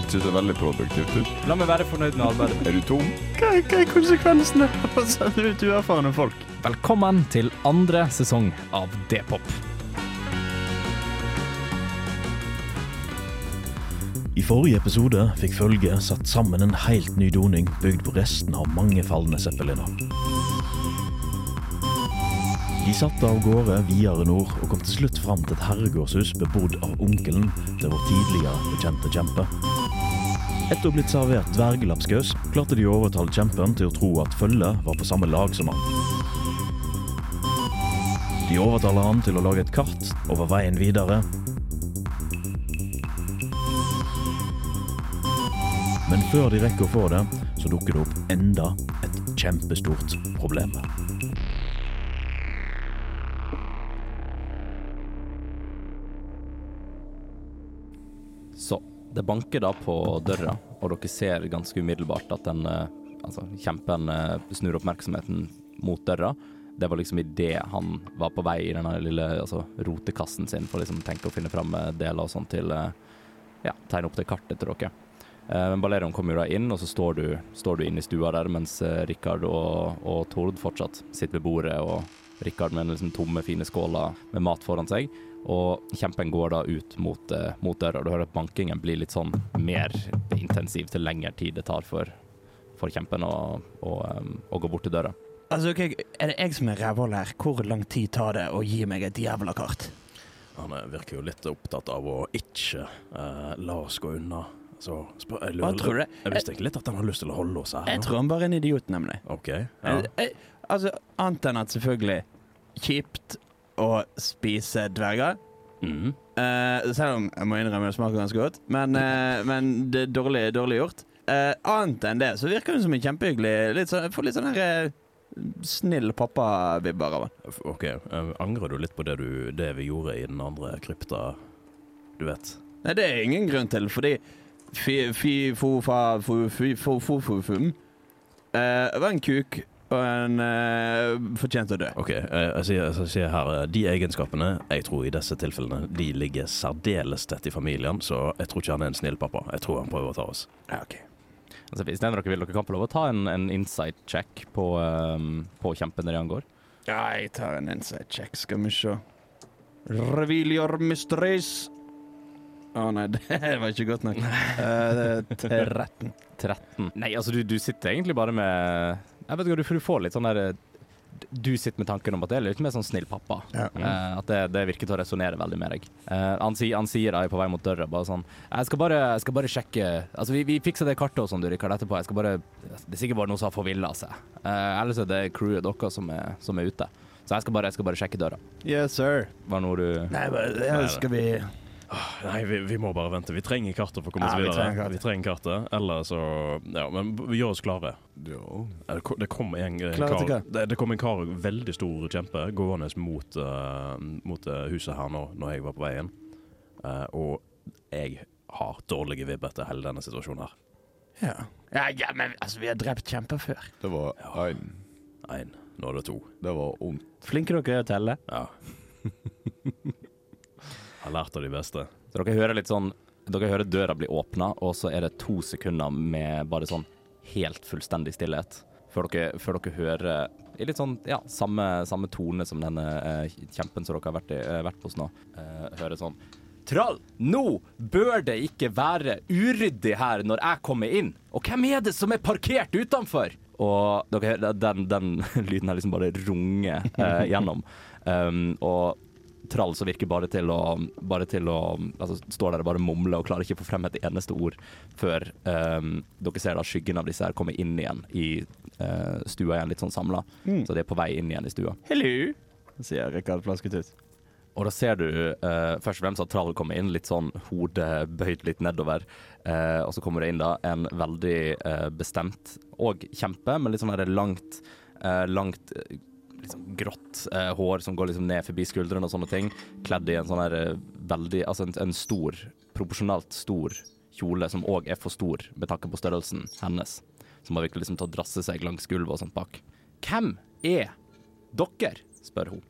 ikke så veldig produktivt ut. La meg være fornøyd med arbeidet. Er du tom? Hva, hva er konsekvensene av å sende ut uerfarne folk? Velkommen til andre sesong av D-pop. I forrige episode fikk følget satt sammen en helt ny doning bygd på resten av mange falne zeppeliner. De satte av gårde videre nord og kom til slutt fram til et herregårdshus bebodd av onkelen til vår tidligere bekjente kjempe. Etter å ha blitt servert dvergelapskaus klarte de å overtale kjempen til å tro at følget var på samme lag som han. De overtaler han til å lage et kart over veien videre, Men før de rekker å få det, så dukker det opp enda et kjempestort problem. Så det banker da på døra, og dere ser ganske umiddelbart at den eh, altså, kjempen eh, snur oppmerksomheten mot døra. Det var liksom idet han var på vei i den lille altså, rotekassen sin for liksom, tenke å finne fram eh, deler og sånn til ja, tegne opp det kartet til dere. Men Balerion kommer jo da inn, og så står du, står du inne i stua der, mens Rikard og, og Tord fortsatt sitter ved bordet, og Rikard med liksom tomme, fine skåla med mat foran seg. Og kjempen går da ut mot, eh, mot døra. Du hører at bankingen blir litt sånn mer intensiv til lengre tid det tar for, for kjempen å, å, um, å gå bort til døra. Altså, ok, Er det jeg som er rævhold her? Hvor lang tid tar det å gi meg et jævla kart? Han eh, virker jo litt opptatt av å ikke eh, la oss gå unna. Så spør, jeg, Hva tror du? jeg visste ikke litt at han har lyst til å holde oss her. Jeg nå. tror han bare er en idiot, nemlig. Ok, ja. Jeg, jeg, altså, Annet enn at selvfølgelig kjipt å spise dverger. Mm. Uh, selv om jeg må innrømme det smaker ganske godt. Men, uh, men det er dårlig, dårlig gjort. Uh, annet enn det så virker hun som en kjempehyggelig litt sånn, Jeg får litt sånn her snill pappa-vibber av han. Ok, angrer du litt på det, du, det vi gjorde i den andre krypta, du vet? Nei, det er ingen grunn til, fordi fi, fi, fo, fa, fu, fi, fo, fo, fu, fum eh, var en kuk, og en uh, fortjente å dø. Ok, eh, jeg sier, jeg sier her eh, De egenskapene jeg tror i disse tilfellene De ligger særdeles tett i familien, så jeg tror ikke han er en snill pappa. Jeg tror han prøver å ta oss. Ja, ok. Altså, hvis den dere vil, dere kan få lov å ta en, en insight check på, um, på kjempen der han går. Ja, jeg tar en insight check, skal vi se. Reveal your mysteries. Å nei, det var ikke godt nok. Uh, det er 13. 13. Nei, altså du, du sitter egentlig bare med Jeg vet ikke, du, du får litt sånn der Du sitter med tanken om at det er litt mer sånn snill pappa. Ja. Eh, at det, det virker til å resonnere veldig med deg. Eh, han, sier- han sier da på vei mot døra bare sånn Jeg skal bare, jeg skal bare sjekke Altså, vi, vi fikser det kartet og sånn, du, Rikard, etterpå. Jeg skal bare Det er sikkert bare noen som har forvilla seg. Eh, ellers er det crewet deres som er, som er ute. Så jeg skal, bare, jeg skal bare sjekke døra. Yes, sir. Var noe du Nei, men skal vi Nei, vi, vi må bare vente. Vi trenger kartet for å komme Ja, oss vi videre. trenger kartet. Vi trenger kartet, eller så Ja, men vi gjør oss klare. Ja. Ja, Det kom en en kar det, det kom en kar, veldig stor kjempe, gående mot, uh, mot eh, huset her nå, når jeg var på veien. Uh, og jeg har dårlige vibber til hele denne situasjonen her. Ja. ja, ja, men altså, vi har drept kjemper før. Det var én. Én, nå er det to. Det var ondt. Flinke dere er å telle. Ja. Har lært av de beste. Så dere hører litt sånn Dere hører døra bli åpna, og så er det to sekunder med bare sånn helt fullstendig stillhet. Før dere, før dere hører i litt sånn ja, samme, samme tone som denne eh, kjempen som dere har vært, i, eh, vært hos nå. Eh, hører sånn Trall, nå bør det ikke være uryddig her når jeg kommer inn. Og hvem er det som er parkert utenfor? Og dere, den, den lyden her liksom bare runger eh, gjennom. Um, og trall som virker bare til å, bare til å altså, Står der og bare mumler og klarer ikke å få frem et eneste ord før um, dere ser da skyggen av disse her komme inn igjen i uh, stua igjen, litt sånn samla. Så de er på vei inn igjen i stua. Hello, sier Rikard Flasketut. Og da ser du uh, først og fremst at trall kommer inn, litt sånn hodet bøyd litt nedover. Uh, og så kommer det inn da en veldig uh, bestemt og kjempe, men litt sånn her langt, uh, langt uh, liksom grått eh, hår som går liksom ned forbi skuldrene og sånne ting. Kledd i en sånn her eh, veldig Altså en, en stor, proporsjonalt stor kjole som òg er for stor med tanke på størrelsen hennes. Som har virkelig liksom til å drasse seg langs gulvet og sånt bak. Hvem er dere? Spør hun.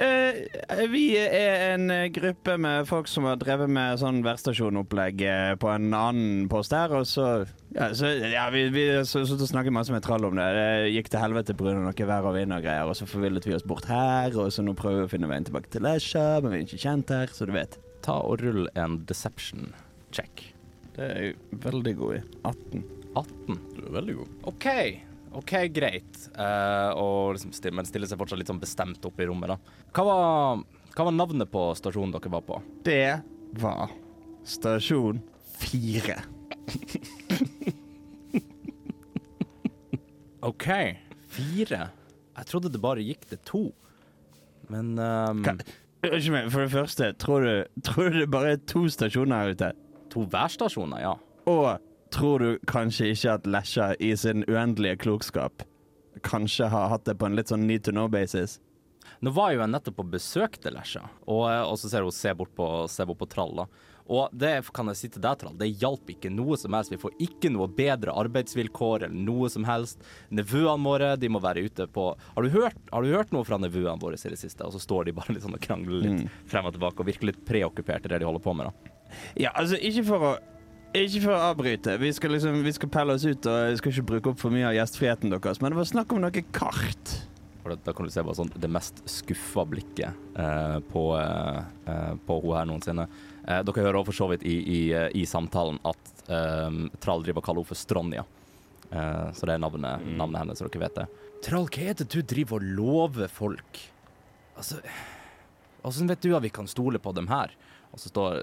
Eh, vi er en gruppe med folk som har drevet med sånn værstasjonopplegg eh, på en annen post her, og så Ja, så, ja vi, vi så, så, så snakket masse med Trall om det. Det gikk til helvete pga. noe vær og vind og greier, og så forvillet vi oss bort her, og så nå prøver vi å finne veien tilbake til Lesja, men vi er ikke kjent her, så du vet. Ta og rull en deception check. Det er jeg veldig god i. 18. 18. Du er veldig god. OK, OK, greit. Eh, og liksom stille, men stiller seg fortsatt litt sånn bestemt opp i rommet, da. Hva var, hva var navnet på stasjonen dere var på? Det var stasjon fire. OK, fire. Jeg trodde det bare gikk til to. Men Unnskyld meg, for det første, tror du, tror du det bare er to stasjoner her ute? to værstasjoner, ja. Og tror du kanskje ikke at Lesja i sin uendelige klokskap kanskje har hatt det på en litt sånn need to know-basis? Nå var jo jeg nettopp og besøkte Lesja, og, eh, og så ser hun se bort på, se bort på Trall. da. Og det kan jeg si til deg, Trall, det hjalp ikke noe som helst. Vi får ikke noe bedre arbeidsvilkår eller noe som helst. Nevøene våre de må være ute på Har du hørt, har du hørt noe fra nevøene våre i det siste? Og så står de bare litt sånn og krangler litt Mm. frem og tilbake og virker litt preokkupert i det de holder på med. da. Ja, altså, ikke for å ikke for å avbryte. Vi skal liksom, vi skal pelle oss ut og jeg skal ikke bruke opp for mye av gjestfriheten deres, men det var snakk om noe kart. Da, da kan du se bare sånn det mest skuffa blikket eh, på, eh, eh, på hun her noensinne. Eh, dere hører for så vidt i, i, i samtalen at eh, Trall driver og kaller henne for Stronja. Eh, så det er navnet, navnet hennes, så dere vet det. Trall, hva er det du driver og lover folk? Altså Åssen vet du at vi kan stole på dem her? Og så står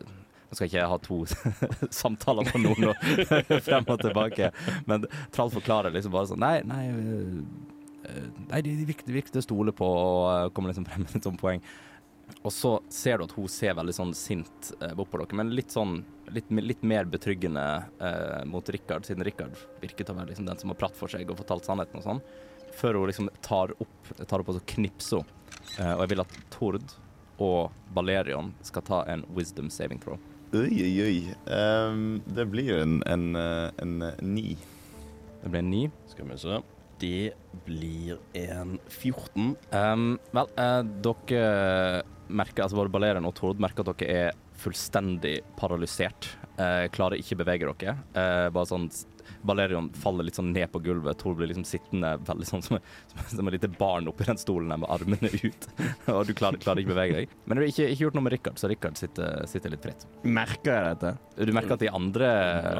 Nå skal ikke ha to samtaler på noen og frem og tilbake, men Trall forklarer liksom bare sånn Nei, nei øh, øh, Nei, de er viktig, viktig å stole på, og øh, kommer liksom frem med et sånt poeng. Og så ser du at hun ser veldig sånn sint eh, bort på dere, men litt sånn litt, litt mer betryggende eh, mot Rikard, siden Rikard virket å være liksom den som har pratt for seg og fortalt sannheten og sånn. Før hun liksom tar opp, tar opp og så knipser hun. Eh, og jeg vil at Tord og Balerion skal ta en wisdom saving throw. Oi, oi, oi. Um, det blir en, en, en, en, eh, ni. Det blir en ni. Skal vi se. Det blir en 14. Um, vel, uh, dere merker, altså både Balerion og Tord merker at dere er fullstendig paralysert. Uh, klarer ikke bevege dere. Uh, bare sånn Balerion faller litt sånn ned på gulvet. Tor blir liksom sittende veldig sånn som, som, som et lite barn oppi den stolen der med armene ut. og du klarer, klarer ikke bevege deg. Men du har ikke, ikke gjort noe med Rikard, så Rikard sitter, sitter litt fritt. Merker jeg dette? Du merker at de andre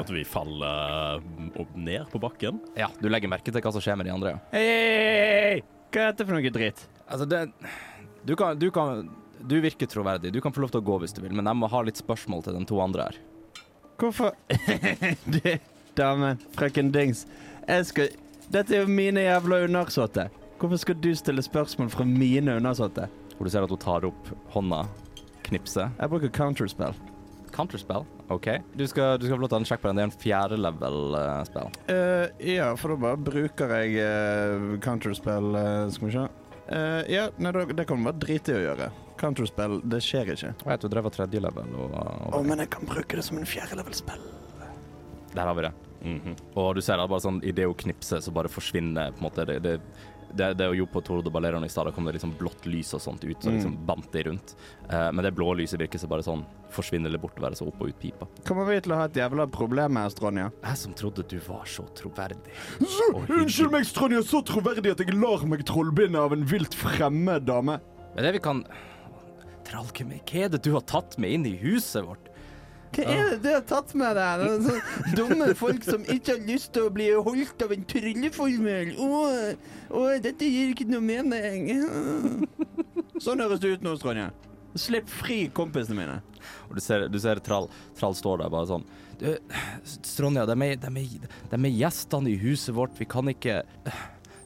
At vi faller opp ned på bakken. Ja, du legger merke til hva som skjer med de andre. ja. Hei, hei, hei! Hva er dette for noe dritt? Altså, det Du kan, du kan Du virker troverdig. Du kan få lov til å gå hvis du vil, men jeg må ha litt spørsmål til de to andre her. Hvorfor Du, damen, frøken Dings. Jeg skal Dette er jo mine jævla undersåtte. Hvorfor skal du stille spørsmål fra mine undersåtte? Hvor du ser at hun tar opp hånda, knipser. Jeg bruker counterspell. Counterspell, OK. Du skal, du skal få lov til å ta en sjekk på den. Det er en fjerde level-spill. Uh, ja, for da bare bruker jeg uh, counterspell uh, Skal vi se. Eh, ja, nei, det kan du bare drite i å gjøre. Counterspell, det skjer ikke. Jeg vet du drev av tredje level, og, Å, oh, men jeg kan bruke det som en fjerde level-spill. der har vi det. Mhm. Og du ser det bare sånn idet hun knipser, så bare forsvinner på en måte det, det det, det hun gjorde på Toro de Balerion i stad, kom det liksom blått lys og sånt ut, så Mm. liksom bandt de rundt. Eh, men det blå lyset virker så bare sånn forsvinner litt bort og være så opp og ut pipa. Kommer vi til å ha et jævla problem her, Stronja? Jeg som trodde du var så troverdig. Unnskyld meg, Stronja, så troverdig at jeg lar meg trollbinde av en vilt fremmed dame. Men det vi kan Trallkemi, hva er det du har tatt med inn i huset vårt? Hva er det du har tatt med deg? Sånne dumme folk som ikke har lyst til å bli holdt av en trylleformel. Å, å, dette gir ikke noe mening. Sånn høres det ut nå, Stronja. Slipp fri kompisene mine. Og du ser, du ser Trall, Trall står der bare sånn du, Stronja, de er, de, er, de er gjestene i huset vårt. Vi kan ikke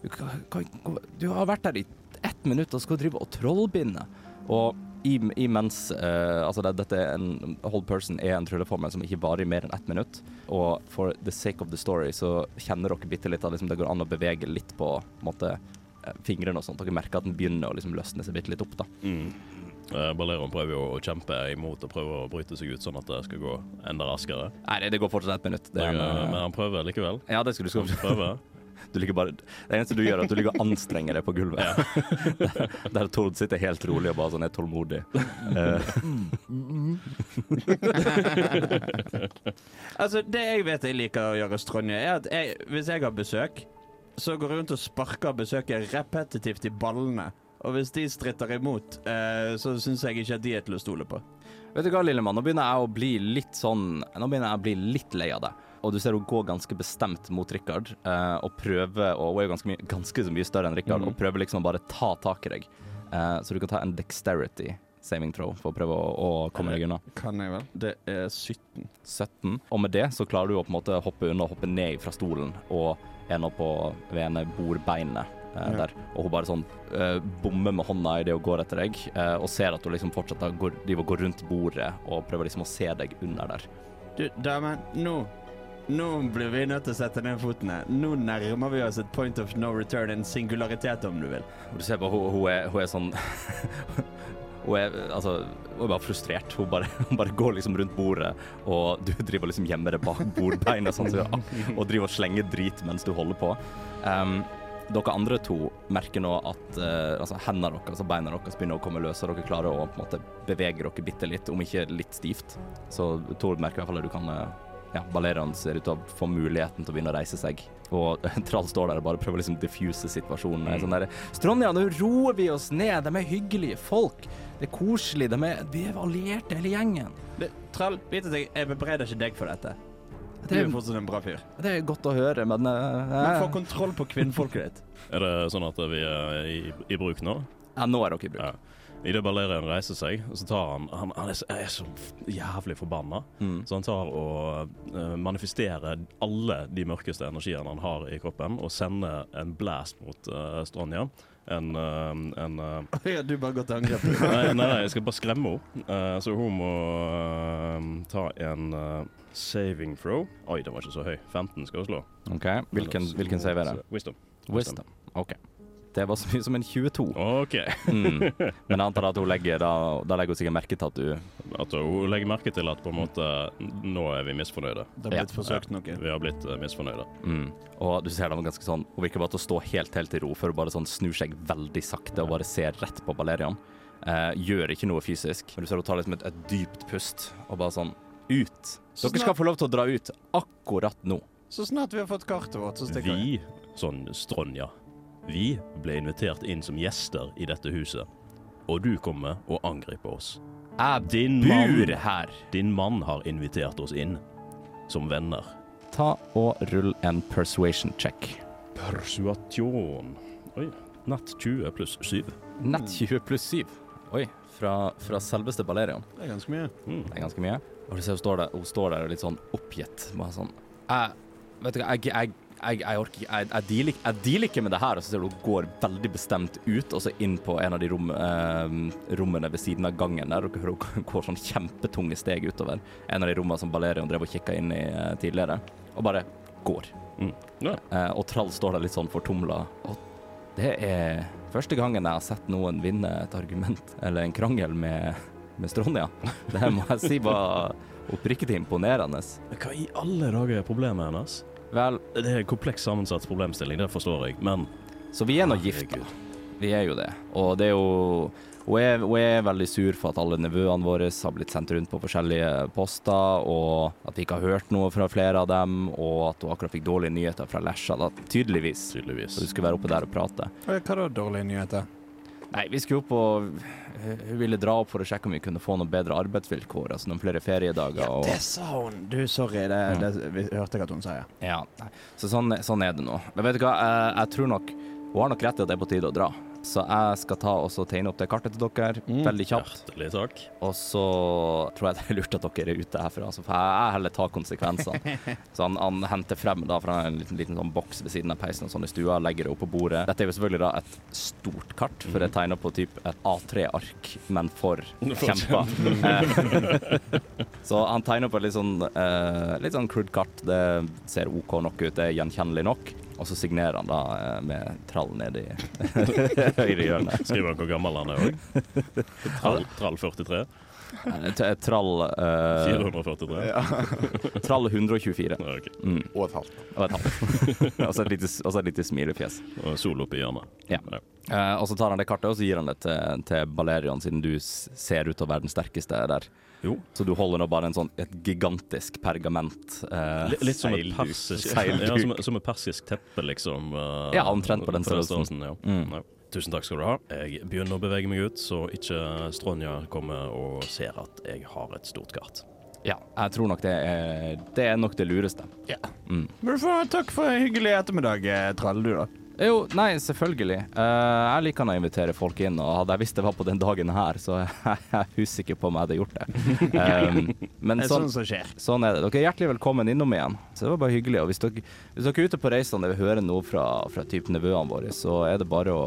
du, kan, kan, du har vært der i ett minutt og skal drive og trollbinde. Og imens uh, Altså, det, dette er en Hold person er en trylleformel som ikke varer i mer enn ett minutt. Og for the sake of the story så kjenner dere bitte litt at liksom, det går an å bevege litt på, på måte, eh, fingrene og sånt. Dere merker at den begynner å liksom løsne seg bitte litt opp, da. Mm. Eh, Balerion prøver jo å kjempe imot og prøver å bryte seg ut, sånn at det skal gå enda raskere. Nei, det går fortsatt ett minutt. Det Men, en, men eh, han prøver likevel. ja, det skulle du prøver. Du ligger bare Det eneste du gjør, er at du ligger og anstrenger deg på gulvet. der, der Tord sitter helt rolig og bare sånn er tålmodig. Eh, Altså, det jeg vet jeg liker å gjøre, Stronje, er at jeg, hvis jeg har besøk, så går jeg rundt og sparker besøket repetitivt i ballene. Og hvis de stritter imot, eh, så syns jeg ikke at de er til å stole på. Vet du hva, lille mann, nå begynner jeg å bli litt sånn Nå begynner jeg å bli litt lei av det. Og du ser hun går ganske bestemt mot Rikard, eh, og prøver Og hun er jo ganske, mye, ganske så mye større enn Rikard, og prøver liksom å bare ta tak i deg. Eh, så du kan ta en dexterity saving throw for å prøve å, å komme deg unna. Kan jeg vel? Det er 17. 17. Og med det så klarer du å på en måte hoppe unna hoppe ned fra stolen og er nå på ved ene bordbeinet. eh, Ja. der. Og hun bare sånn eh, bommer med hånda i det hun går etter deg, eh, og ser at hun liksom fortsetter å går rundt bordet og prøver liksom å se deg under der. Du, damen, nå Nå blir vi nødt til å sette ned fotene. Nå nærmer vi oss et point of no return, en singularitet, om du vil. Du ser bare, hun, hun, er, hun er sånn Hun er, altså, hun er bare frustrert. Hun bare, bare går liksom rundt bordet, og du driver liksom gjemmer deg bak bordbeinet sånn, så, og driver og slenger drit mens du holder på. Um, dere andre to merker nå at uh, altså, hendene deres altså beina deres begynner å komme løs, og dere klarer å på en måte bevege dere bitte litt, om ikke litt stivt. Så Tord merker i hvert fall at du kan eh, ja, Balerian ser ut til å få muligheten til å begynne å reise seg. Og Trall står der og bare prøver å liksom diffuse situasjonen. Mm. Sånn der, Stronja, nå roer vi oss ned. De er hyggelige folk. Det er koselig. De er, vi er allierte, hele gjengen. Det, Trall, jeg, bebreider ikke deg for dette. Du Det er er, fortsatt en bra fyr. det er godt å høre, men uh, Du får kontroll på kvinnfolket ditt. Er det sånn at vi er i, i bruk nå? ja, Nå er dere i bruk. Ja. Idet Balerian reiser seg, så tar han Han, han er, så, er så jævlig forbanna. Mm. Så han tar og uh, manifesterer alle de mørkeste energiene han har i kroppen, og sender en blast mot uh, Stronja. En, uh, en uh, Ja, du bare går til angrep. nei, nei, nei, jeg skal bare skremme henne. Så hun må ta en saving throw. Oi, den var ikke så høy. 15 skal hun slå. OK. Hvilken, hvilken save er det? Wisdom. Wisdom. OK. Det var så mye som en 22. OK. Mm. Men jeg antar at hun legger da, da legger hun sikkert merke til at du At hun legger merke til at på en måte Nå er vi misfornøyde. Det har blitt forsøkt noe. Vi har blitt eh, misfornøyde. mm. Og du ser dem ganske sånn Hun virker bare til å stå helt helt i ro før hun bare sånn snur seg veldig sakte og bare ser rett på Valerian. Eh, gjør ikke noe fysisk. Men du ser hun tar liksom et, et dypt pust og bare sånn Ut! Så Dere skal få lov til å dra ut akkurat nå. Så snart vi har fått kartet vårt, så stikker vi. Vi, sånn Stronja, vi ble invitert inn som gjester i dette huset. Og du kommer og angriper oss. Jeg Din mann, her. din mann har invitert oss inn som venner. Ta og rull en persuasion check. Persuasjon. Oi. Nett 20 pluss 7. Nett 20 pluss 7. Oi, fra, fra selveste Balerion. Det er ganske mye. Mm. Det er ganske mye. Og du ser hun står der, hun står der litt sånn oppgitt. Bare sånn Jeg Vet du hva, jeg, jeg, jeg, jeg orker ikke Jeg, jeg, dealer, jeg dealer ikke med det her. Og så ser du hun går veldig bestemt ut, og så inn på en av de rom, eh, rommene ved siden av gangen der. Og dere hører hun går sånn kjempetunge steg utover. En av de rommene som Balerion drev og kikka inn i eh, tidligere. Og bare går. Mm. Ja. Eh, og Trall står der litt sånn fortumla. Og det er første gangen jeg har sett noen vinne et argument eller en krangel med, med Stronja. Det her må jeg si var oppriktig imponerende. Hva i alle dager er problemet hennes? Vel, Det er en kompleks sammensatt problemstilling, det forstår jeg, men så vi er nå gifta. Vi er jo det. Og det er jo Hun er, hun er veldig sur for at alle nevøene våre har blitt sendt rundt på forskjellige poster, og at vi ikke har hørt noe fra flere av dem, og at hun akkurat fikk dårlige nyheter fra Lesja, da, tydeligvis. tydeligvis Så du skulle være oppe der og prate. Hva da, dårlige nyheter? Nei, vi skulle opp og Hun ville dra opp for å sjekke om vi kunne få noen bedre arbeidsvilkår, altså noen flere feriedager. og... Det sa hun! Du, sorry. Det, det, vi hørte jeg at hun sa, ja. Ja. Så sånn, sånn er det nå. Men vet du hva, jeg, jeg tror nok Hun har nok rett i at det er på tide å dra. Så jeg skal ta og tegne opp det kartet til dere Mm. veldig kjapt. Og så tror jeg det er lurt at dere er ute herfra, for jeg, jeg heller tar konsekvensene. så han, han henter frem da fra en liten, liten sånn boks ved siden av peisen og sånn i stua, legger det opp på bordet. Dette er jo selvfølgelig da et stort kart, for det tegner på typ et A3-ark, men for kjemper. Så han tegner på et litt sånn, eh, litt sånn crude kart. Det ser OK nok ut, det er gjenkjennelig nok. Og så signerer han da eh, med trall nedi høyre hjørne. Skriver han hvor gammel han er òg? Trall, trall 43? Trall eh, 443? Ja. Trall 124. Ja, okay. Mm. Og et halvt. Og et halvt. og så et lite, lite smilefjes. Og sol oppi hjørnet. Ja. Eh, og så tar han det kartet og så gir han det til, til Balerion, siden du ser ut til å være den sterkeste der. Jo. Så du holder nå bare en sånn, et gigantisk pergament. eh, Litt, litt som et persisk ja, som, som et persisk teppe, liksom. eh, Ja, omtrent på den størrelsen. ja. Mm. Tusen takk skal du ha. Jeg begynner å bevege meg ut, så ikke Stronja kommer og ser at jeg har et stort kart. Ja, jeg tror nok det er, det er nok det lureste. Ja. Mm. Men du får takk for en hyggelig ettermiddag, eh, Trall, du, da. Jo, nei, selvfølgelig. Eh, jeg liker å invitere folk inn, og hadde jeg visst det var på den dagen her, så er jeg usikker på om jeg hadde gjort det. Um, men Det er sånn, sånn som skjer. sånn er det. Dere er hjertelig velkommen innom igjen. Så det var bare hyggelig. Og hvis dere, hvis dere er ute på reisene og vil høre noe fra, fra typen nevøene våre, så er det bare å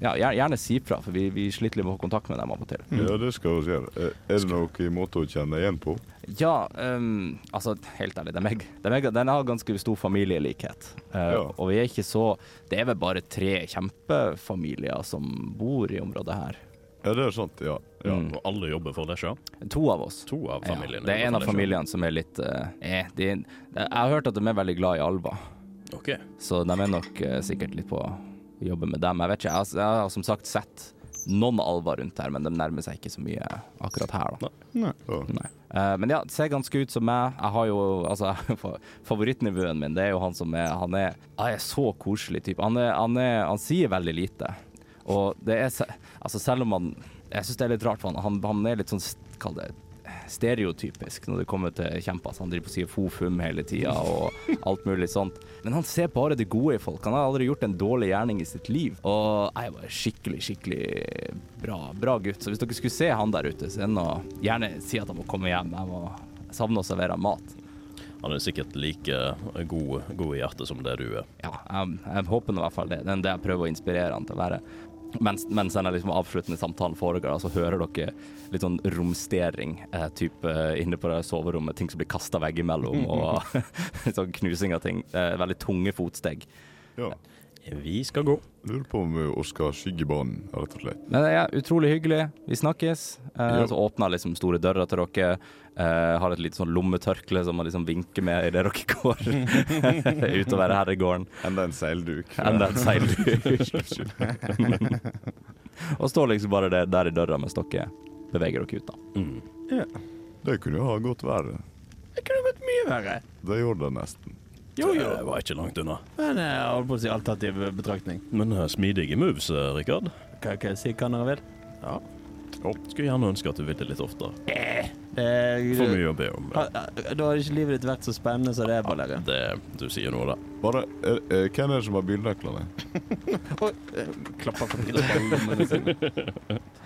ja, gjerne si fra, for vi, vi sliter litt med å få kontakt med dem av og til. Ja, det skal vi gjøre. Er er det noen måte å kjenne igjen på? Ja, um, altså helt ærlig, de er, de er, den har ganske stor familielikhet. Uh, Ja. Og vi er ikke så Det er vel bare tre kjempefamilier som bor i området her. Ja, det er sant, ja. ja. Mm. Og alle jobber for Lesja. To av oss. To av familiene. Ja, det er en av familiene som er litt uh, eh, de, Jeg har hørt at de er veldig glad i alver, Okay. så de er nok uh, sikkert litt på jobbe med dem. Jeg vet ikke, jeg, har- jeg har som sagt sett noen alver rundt her, men de nærmer seg ikke så mye akkurat her, da. Nei. Nei. Uh, men ja, det ser ganske ut som meg. Jeg har jo altså fa- Favorittnivåen min, det er jo han som er Han er, han er så koselig type. Han, er, han, er, han sier veldig lite. Og det er Altså, selv om han Jeg syns det er litt rart, for han, han, han er litt sånn Kall det stereotypisk når det kommer til kjemper. Han driver på å si fofum hele tida og alt mulig sånt. Men han ser bare det gode i folk. Han har aldri gjort en dårlig gjerning i sitt liv. Og jeg bare skikkelig, skikkelig bra, bra gutt. Så hvis dere skulle se han der ute, så noe Gjerne si at han må komme hjem. Jeg må savne å servere mat. Han er sikkert like god, god i hjertet som det du er. Ja, jeg, jeg håper i hvert fall det. Det er det jeg prøver å inspirere han til å være. Mens, mens den liksom avsluttende samtalen foregår, så hører dere litt sånn romstering eh, typ eh, inne på det soverommet. Ting som blir kasta veggimellom, og sånn knusing av ting. Eh, veldig tunge fotsteg. ja. Vi skal gå. Lurer på om vi skal skygge banen, rett og slett. Nei, det er utrolig hyggelig. Vi snakkes. Eh, Ja. Så åpner jeg liksom store dører til dere. Eh, har et lite sånn lommetørkle som man liksom vinker med idet dere går utover herregården. Enda en seilduk. Enda en seilduk. og står liksom bare der, der i døra mens dere beveger dere ut, da. Mm. Det kunne jo ha godt verre Det kunne gått mye verre. Det gjorde det nesten. Jo, jo. Det var ikke langt unna. Men eh, jeg holdt på å si alternativ betraktning. Men eh, smidige moves, eh, Rikard. Hva kan jeg si hva dere vil? Ja. Skulle gjerne ønske at du ville litt oftere. Eh, For mye å be om. Ha- Da har ikke livet ditt vært så spennende som det er, Balerian. Det, du sier noe, da. Bare, er, er, hvem er det som har bilnøklene? Klapper på pilsballene sine.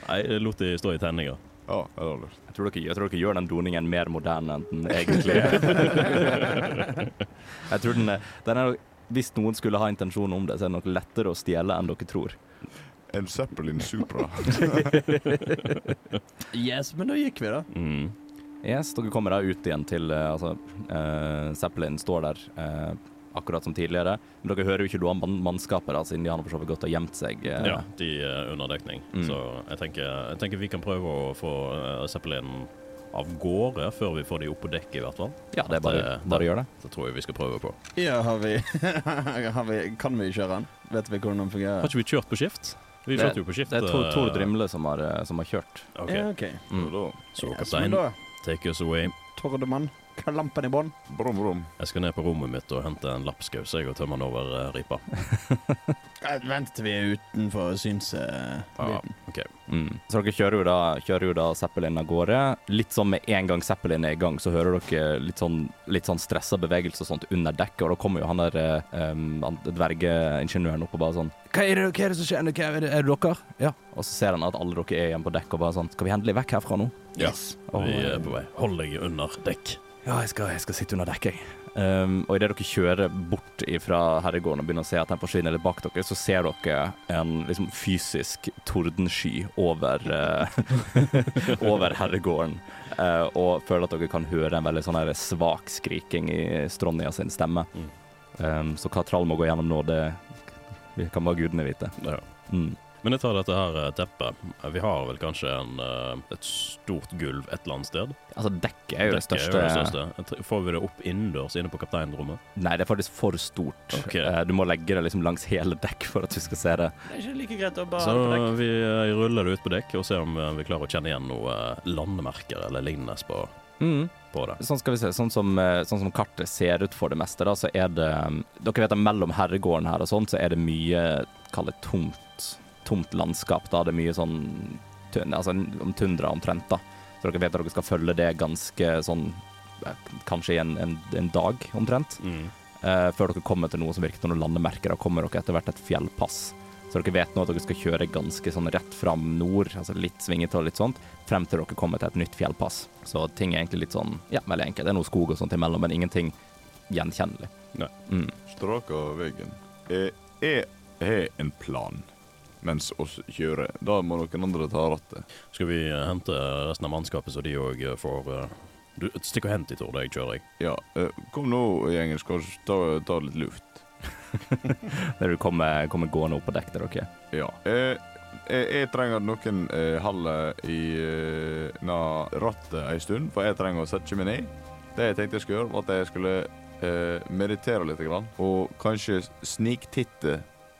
Nei, jeg lot de stå i tenninga. Ja, det du. Jeg tror, dere, jeg tror dere gjør den doningen mer moderne enn den egentlig er. jeg tror den den er Hvis noen skulle ha intensjon om det, så er det nok lettere å stjele enn dere tror. En Zeppelin Supra. Yes, men da gikk vi, da. Mm. Yes, dere kommer da ut igjen til eh, Altså, uh, Zeppelin står der eh, akkurat som tidligere. Men dere hører jo ikke noe om mannskapet, da, siden de har for så vidt gått og gjemt seg. eh. Ja, de er under dekning. Mm. Så jeg tenker, jeg tenker vi kan prøve å få uh, Zeppelin av gårde før vi får de opp på dekket, i hvert fall. ja, det er bare, Det- bare gjør det. Det tror jeg vi skal prøve på. Ja, har vi, har vi Kan vi kjøre den? Vet vi hvordan den Har ikke vi kjørt på skift? Vi kjørte jo på skift. Det er Tor, Tor Drimle som har, eh, som har kjørt. OK. Ja, OK. Mm. Så kaptein, take us away. Tordemann, lampen i bånn. Brum, brum. Jeg skal ned på rommet mitt og hente en lapskaus jeg, og tømme den over uh, ripa. Vent til vi er utenfor synsbiten. Uh, ah, okay. Mm. Så dere kjører jo, da, kjører jo da Zeppelin av gårde. Litt sånn med en gang Zeppelin er i gang, så hører dere litt sånn, litt sånn stressa bevegelse og sånt under dekket, og da kommer jo han der um, dvergeingeniøren opp og bare sånn hva er, det, hva er det som skjer? Hva er, det, er det dere? Ja. Og så ser han at alle dere er igjen på dekk og bare sånn Skal vi endelig vekk herfra nå? Yes. Og- Vi er på vei. Hold deg under dekk. Ja, jeg skal, jeg skal sitte under dekk, jeg. Um, og idet dere kjører bort fra herregården og begynner å se at den forsvinner litt bak dere, så ser dere en liksom fysisk tordensky over, uh, over herregården. Uh, og føler at dere kan høre en veldig sånn her svak skriking i Stronja sin stemme. Mm. Um, så hva Trall må gå gjennom nå, det kan bare gudene vite. Ja. Mm. Men jeg tar dette her eh, teppet. Vi har vel kanskje en, eh, et stort gulv et eller annet sted? Altså, dekket er jo det største. det største. Får vi det opp innendørs inne på kapteinrommet? Nei, det er faktisk for stort. Ok. Eh, du må legge det liksom langs hele dekk for at du skal se det. Det er ikke like greit å bare Så på dekk. vi ruller det ut på dekk og ser om vi klarer å kjenne igjen noe eh, landemerker eller lignende på, Mm. det. Sånn skal vi se, sånn som, sånn som kartet ser ut for det meste, da, så er det Dere vet at mellom herregården her og sånn, så er det mye, kall det tomt, tomt landskap. Da det er mye sånn Altså om tundra omtrent, da. Så dere vet at dere skal følge det ganske sånn Kanskje i en, en, en dag omtrent. Mm. Uh, før dere kommer til noe som virker som noen landemerker. Da kommer dere etter hvert et fjellpass. Så dere vet nå at dere skal kjøre ganske sånn rett fram nord, altså litt svingete og litt sånt, frem til dere kommer til et nytt fjellpass. Så ting er egentlig litt sånn, ja, veldig enkelt. Det er noe skog og sånt imellom, men ingenting gjenkjennelig. Nei. Mm. Straka veggen. Eh, Jeg har en plan mens oss kjører. Da må noen andre ta rattet. Skal vi eh, hente resten av mannskapet, så de òg får eh, Du, Stikk og hent de, Tord, Jeg kjører, jeg. Ja, eh, kom nå, gjengen. Skal vi ta, ta litt luft. Når du kommer, kommer gående opp på dekk der dere. Ja. Eh, jeg, jeg trenger at noen eh, holder i eh, na rattet ei stund, for jeg trenger å sette meg ned. Det jeg tenkte jeg skulle gjøre, var at jeg skulle eh, meditere litt, grann, og kanskje sniktitte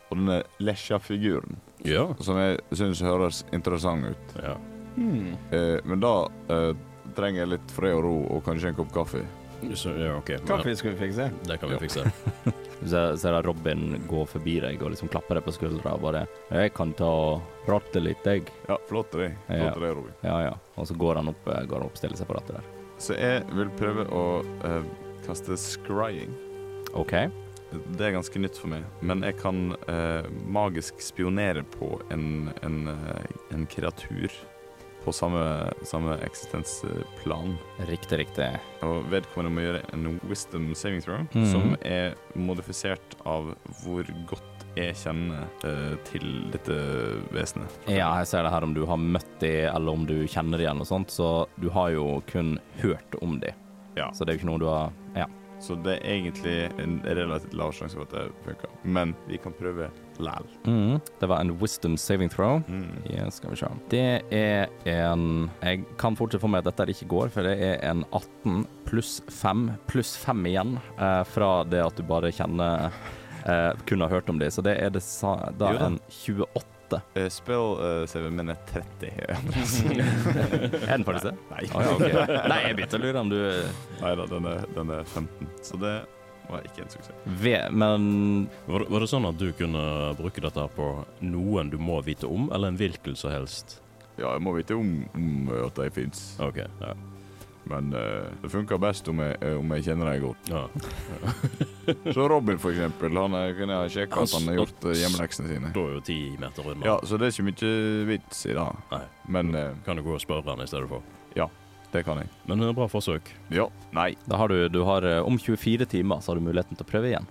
på denne lesja-figuren, Ja. som jeg syns høres interessant ut. ja. Hmm. Eh, men da eh, trenger jeg litt fred og ro, og kanskje en kopp kaffe. Så, ja OK. Men, Kaffe skal vi fikse. det kan vi Ja. fikse. Så ser, jeg at Robin går forbi deg og liksom klapper deg på skuldra og bare 'Jeg kan ta og prate litt, jeg'. Ja, flott det. Ja. Flott det, Robin. Ja, ja. Og så går han opp, eh, går han opp stiller seg på rattet der. Så jeg vil prøve å eh, kaste scrying. OK. Det er ganske nytt for meg, men jeg kan eh, magisk spionere på en, en, eh, en kreatur på samme, samme eksistensplan. Riktig, riktig. Og vedkommende må gjøre en wisdom saving throw, Mhm. som er modifisert av hvor godt jeg kjenner uh, til dette vesenet. Ja, jeg ser det her om du har møtt de, eller om du kjenner de, eller noe sånt. Så du har jo kun hørt om de. Ja. Så det er jo ikke noe du har Ja. Så det er egentlig en relativt lav sjanse for at det funker. Men vi kan prøve læl. Mm, Det var en wisdom saving throw. Mm. Ja, skal vi se. Det er en Jeg kan fortsatt få med at dette ikke går, for det er en 18 pluss 5 pluss 5 igjen eh, fra det at du bare kjenner eh, Kun har hørt om det. Så det er det da da. en 28. Uh, spill uh, saven min er 30. Er den faktisk det? Nei. Å, ja, okay. Nei, jeg begynte å lure om du Nei da, den, er- den er 15. Så det var ikke en suksess. V, Men Var det, var det sånn at du kunne bruke dette på noen du må vite om, eller en hvilken som helst? Ja, jeg må vite om, om at de fins, OK. Ja. Men uh, det funker best om jeg, uh, om jeg kjenner dem godt. ja. Så Robin, for eksempel, han er, kunne jeg sjekke at han har gjort uh, hjemmeleksene sine. Da er jo ti meter unna. Ja, så det er ikke mye vits i det. Nei. Men uh, Kan du gå og spørre han i stedet for. Ja, det kan jeg. Men eh, bra forsøk. Ja. Nei. da har du, du har, eh, om 24 timer så har du muligheten til å prøve igjen.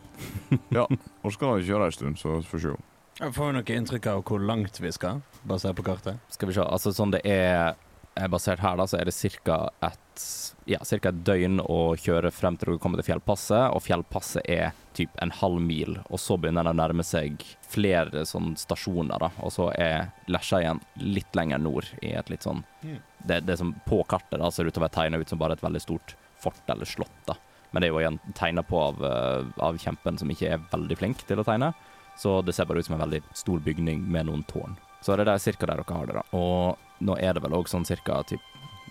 Og så kan han kjøre en stund, så får vi se. Jeg får noe inntrykk av hvor langt vi skal, basert på kartet. Skal vi se. Altså sånn det er, er basert her, da, så er det ca. et ja, cirka et døgn å kjøre frem til dere kommer til fjellpasset, og fjellpasset er typ en halv mil, og så begynner det å nærme seg flere sånn stasjoner, da, og så er Lesja igjen litt lenger nord i et litt sånn Mm. det, det som på kartet da ser ut til å være tegna ut som bare et veldig stort fort eller slott, da. Men det er jo igjen tegna på av, eh, av kjempen som ikke er veldig flink til å tegne. Så det ser bare ut som en veldig stor bygning med noen tårn. Så det er cirka der dere har det, da. Og nå er det vel òg sånn cirka typ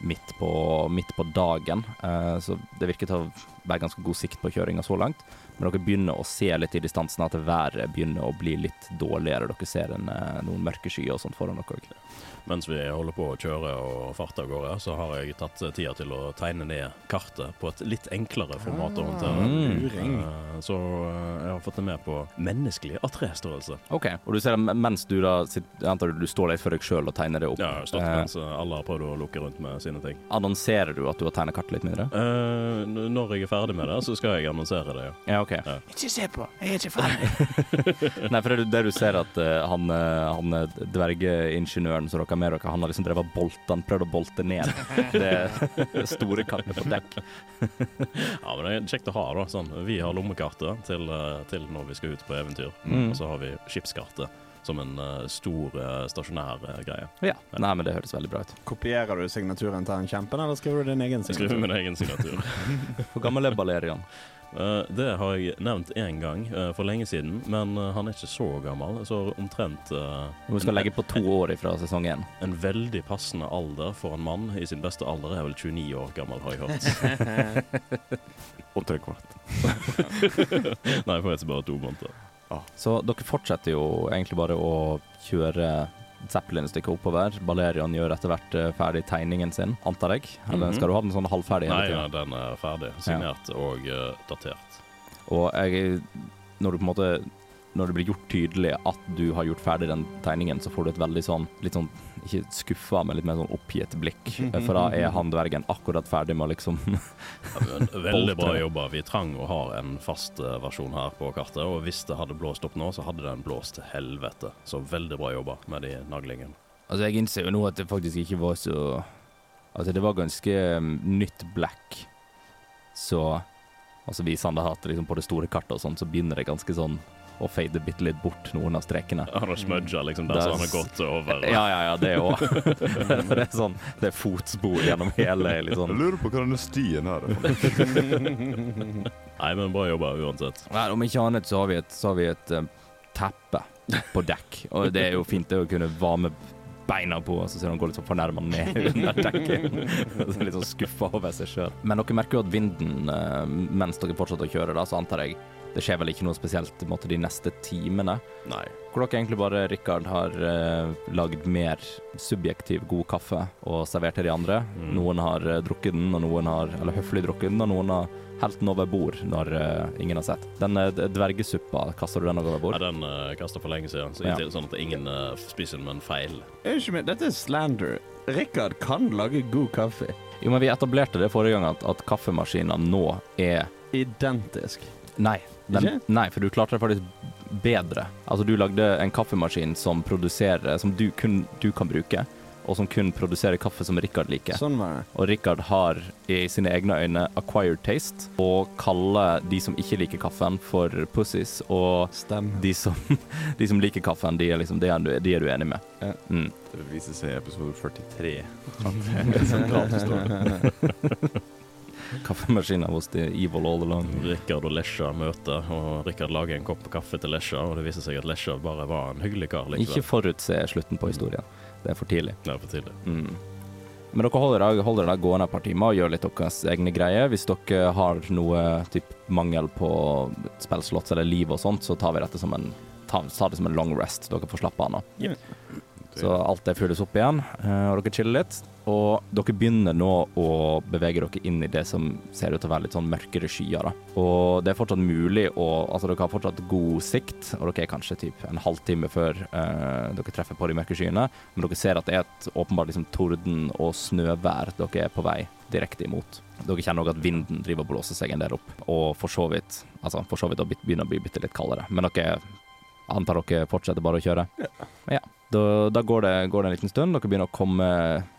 midt på, midt på dagen, eh, så det virker til å være ganske god sikt på kjøringa så langt. Men dere begynner å se litt i distansen at været begynner å bli litt dårligere. Dere ser en, eh, noen mørke skyer og sånt foran dere òg. Mens vi holder på å kjøre og farte av gårde, så har jeg tatt tida til å tegne ned kartet på et litt enklere format å håndtere. Mm. Luring. Eh, Så eh, jeg har fått det med på menneskelig A3-størrelse. OK. Og du ser mens du da sitter, antar du står litt for deg sjøl og tegner det opp. Ja, jeg har stått Eh, mens alle har prøvd å lukke rundt med sine ting. annonserer du at du har tegnet kartet litt mindre? Eh, når jeg er ferdig med det, så skal jeg annonsere det. ja. Ja, OK. Ikke se på, jeg er ikke ferdig. Nei, for det, det du ser at uh, han, eh, han eh, dvergeingeniøren som dere med dere, han har liksom drevet bolta, han prøvd å bolte ned det store kartet på dekk. Ja, men det er kjekt å ha, da. Sånn. Vi har lommekartet til, til når vi skal ut på eventyr. Mm. Og så har vi skipskartet som en eh, stor eh, stasjonær eh, greie. Ja. Nei, men det høres veldig bra ut. Kopierer du signaturen til han kjempen, eller skriver du din egen Jeg skriver signatur? min egen signatur. Hvor gammel er Balerian? Eh, det har jeg nevnt én gang for lenge siden, men han er ikke så gammel. Så omtrent eh, skal skal legge på to år ifra sesong én. en veldig passende alder for en mann i sin beste alder er vel 29 år gammel, har jeg hørt. Og tre kvart. Nei, faktisk bare to måneder. Så dere fortsetter jo egentlig bare å kjøre Zeppelin et stykke oppover. Balerion gjør etter hvert eh, ferdig tegningen sin, antar jeg? Eller Mhm. skal du ha den sånn halvferdig Nei, ja, den er ferdig. Signert og uh, datert. Og jeg, når du på en måte Når det blir gjort tydelig at du har gjort ferdig den tegningen, så får du et veldig sånn litt sånn ikke skuffa, men litt mer sånn oppgitt blikk. For da er han dvergen akkurat ferdig med å liksom Veldig bra jobba. Vi trang å ha en fast eh, versjon her på kartet, og hvis det hadde blåst opp nå, så hadde den blåst til helvete. Så veldig bra jobba med de naglingene. Altså, jeg innser jo nå at det faktisk ikke var så Altså, det var ganske um, nytt black. Så Altså, viser han det her liksom på det store kartet og sånn, så begynner det ganske sånn å fade bitte litt bort, noen av strekene. Han har smudga liksom der er han har gått over. Ja, ja, ja, det òg. det er sånn Det er fotspor gjennom hele liksom. Jeg lurer på hva denne stien her er. Nei, men bra jobba uansett. Nei, Om ikke annet så har vi et, så har vi et um, teppe på dekk. Og det er jo fint det å kunne varme beina på, og så ser han går litt sånn fornærma ned under dekket. Så litt sånn skuffa over seg sjøl. Men dere merker jo at vinden uh, mens dere fortsetter å kjøre, da, så antar jeg det skjer vel ikke noe spesielt måte, de neste timene. Nei. Hvor dere egentlig bare, Rikard, har uh, lagd mer subjektiv god kaffe og servert til de andre. Mm. Noen har uh, drukket den, og noen har eller høflig drukket den, og noen har helt den over bord når uh, ingen har sett. Den uh, dvergesuppa, kaster du den over bord? Ja, den uh, kasta for lenge siden, så Ja. sånn at ingen uh, spiser den med en feil. Unnskyld meg, dette er slander. Rikard kan lage god kaffe. Jo, men vi etablerte det forrige gang, at, at kaffemaskiner nå er Identisk. Nei. Den, nei, for du klarte det faktisk bedre. Altså, du lagde en kaffemaskin som produserer Som du kun du kan bruke, og som kun produserer kaffe som Rikard liker. Sånn var det. Og Rikard har i sine egne øyne acquired taste, og kaller de som ikke liker kaffen, for pussies. Og Stem. de som, de som liker kaffen, de er, liksom, de er, du, de er du enig med. Ja. Mm. Det viser seg i episode 43. Kaffemaskiner hos The Evil All Along. Rikard og Lesja møter, og Rikard lager en kopp kaffe til Lesja, og det viser seg at Lesja bare var en hyggelig kar Ikke forutse slutten på historien. Det er for tidlig. Det er for tidlig. Mm. Men dere holder, dere- holder dere gående et par timer og gjør litt deres egne greier. Hvis dere har noe typ mangel på spillslotts eller liv og sånt, så tar vi dette som en ta, ta det som en long rest. Dere får slappe av nå. Så alt det fylles opp igjen, eh, og dere chiller litt. Og dere begynner nå å bevege dere inn i det som ser ut til å være litt sånn mørkere skyer. Da. Og det er fortsatt mulig å Altså, dere har fortsatt god sikt, og dere er kanskje typ en halvtime før eh, dere treffer på de mørke skyene, men dere ser at det er et åpenbart liksom torden- og snøvær dere er på vei direkte imot. Dere kjenner òg at vinden driver og blåser seg en del opp, og for så vidt Altså, for så vidt begynner å bli bitte litt kaldere. Men dere antar dere fortsetter bare å kjøre? Ja. Ja. Da, da går, det, går det en liten stund, dere begynner å komme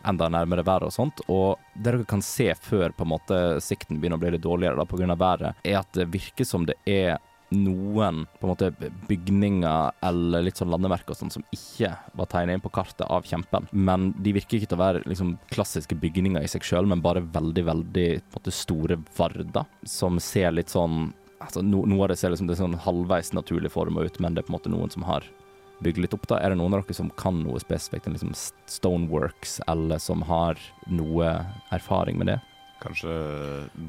enda nærmere været og sånt. Og det dere kan se før på en måte sikten begynner å bli litt dårligere da, pga. været, er at det virker som det er noen på en måte bygninger eller litt sånn landemerker og sånt som ikke var tegnet inn på kartet av kjempen. Men de virker ikke til å være liksom klassiske bygninger i seg sjøl, men bare veldig, veldig på en måte, store varder som ser litt sånn altså, no, Noe av det ser liksom det er sånn halvveis naturlig forma ut, men det er på en måte noen som har bygge litt opp, da. Er det noen av dere som kan noe spesifikt, liksom Stoneworks, eller som har noe erfaring med det? Kanskje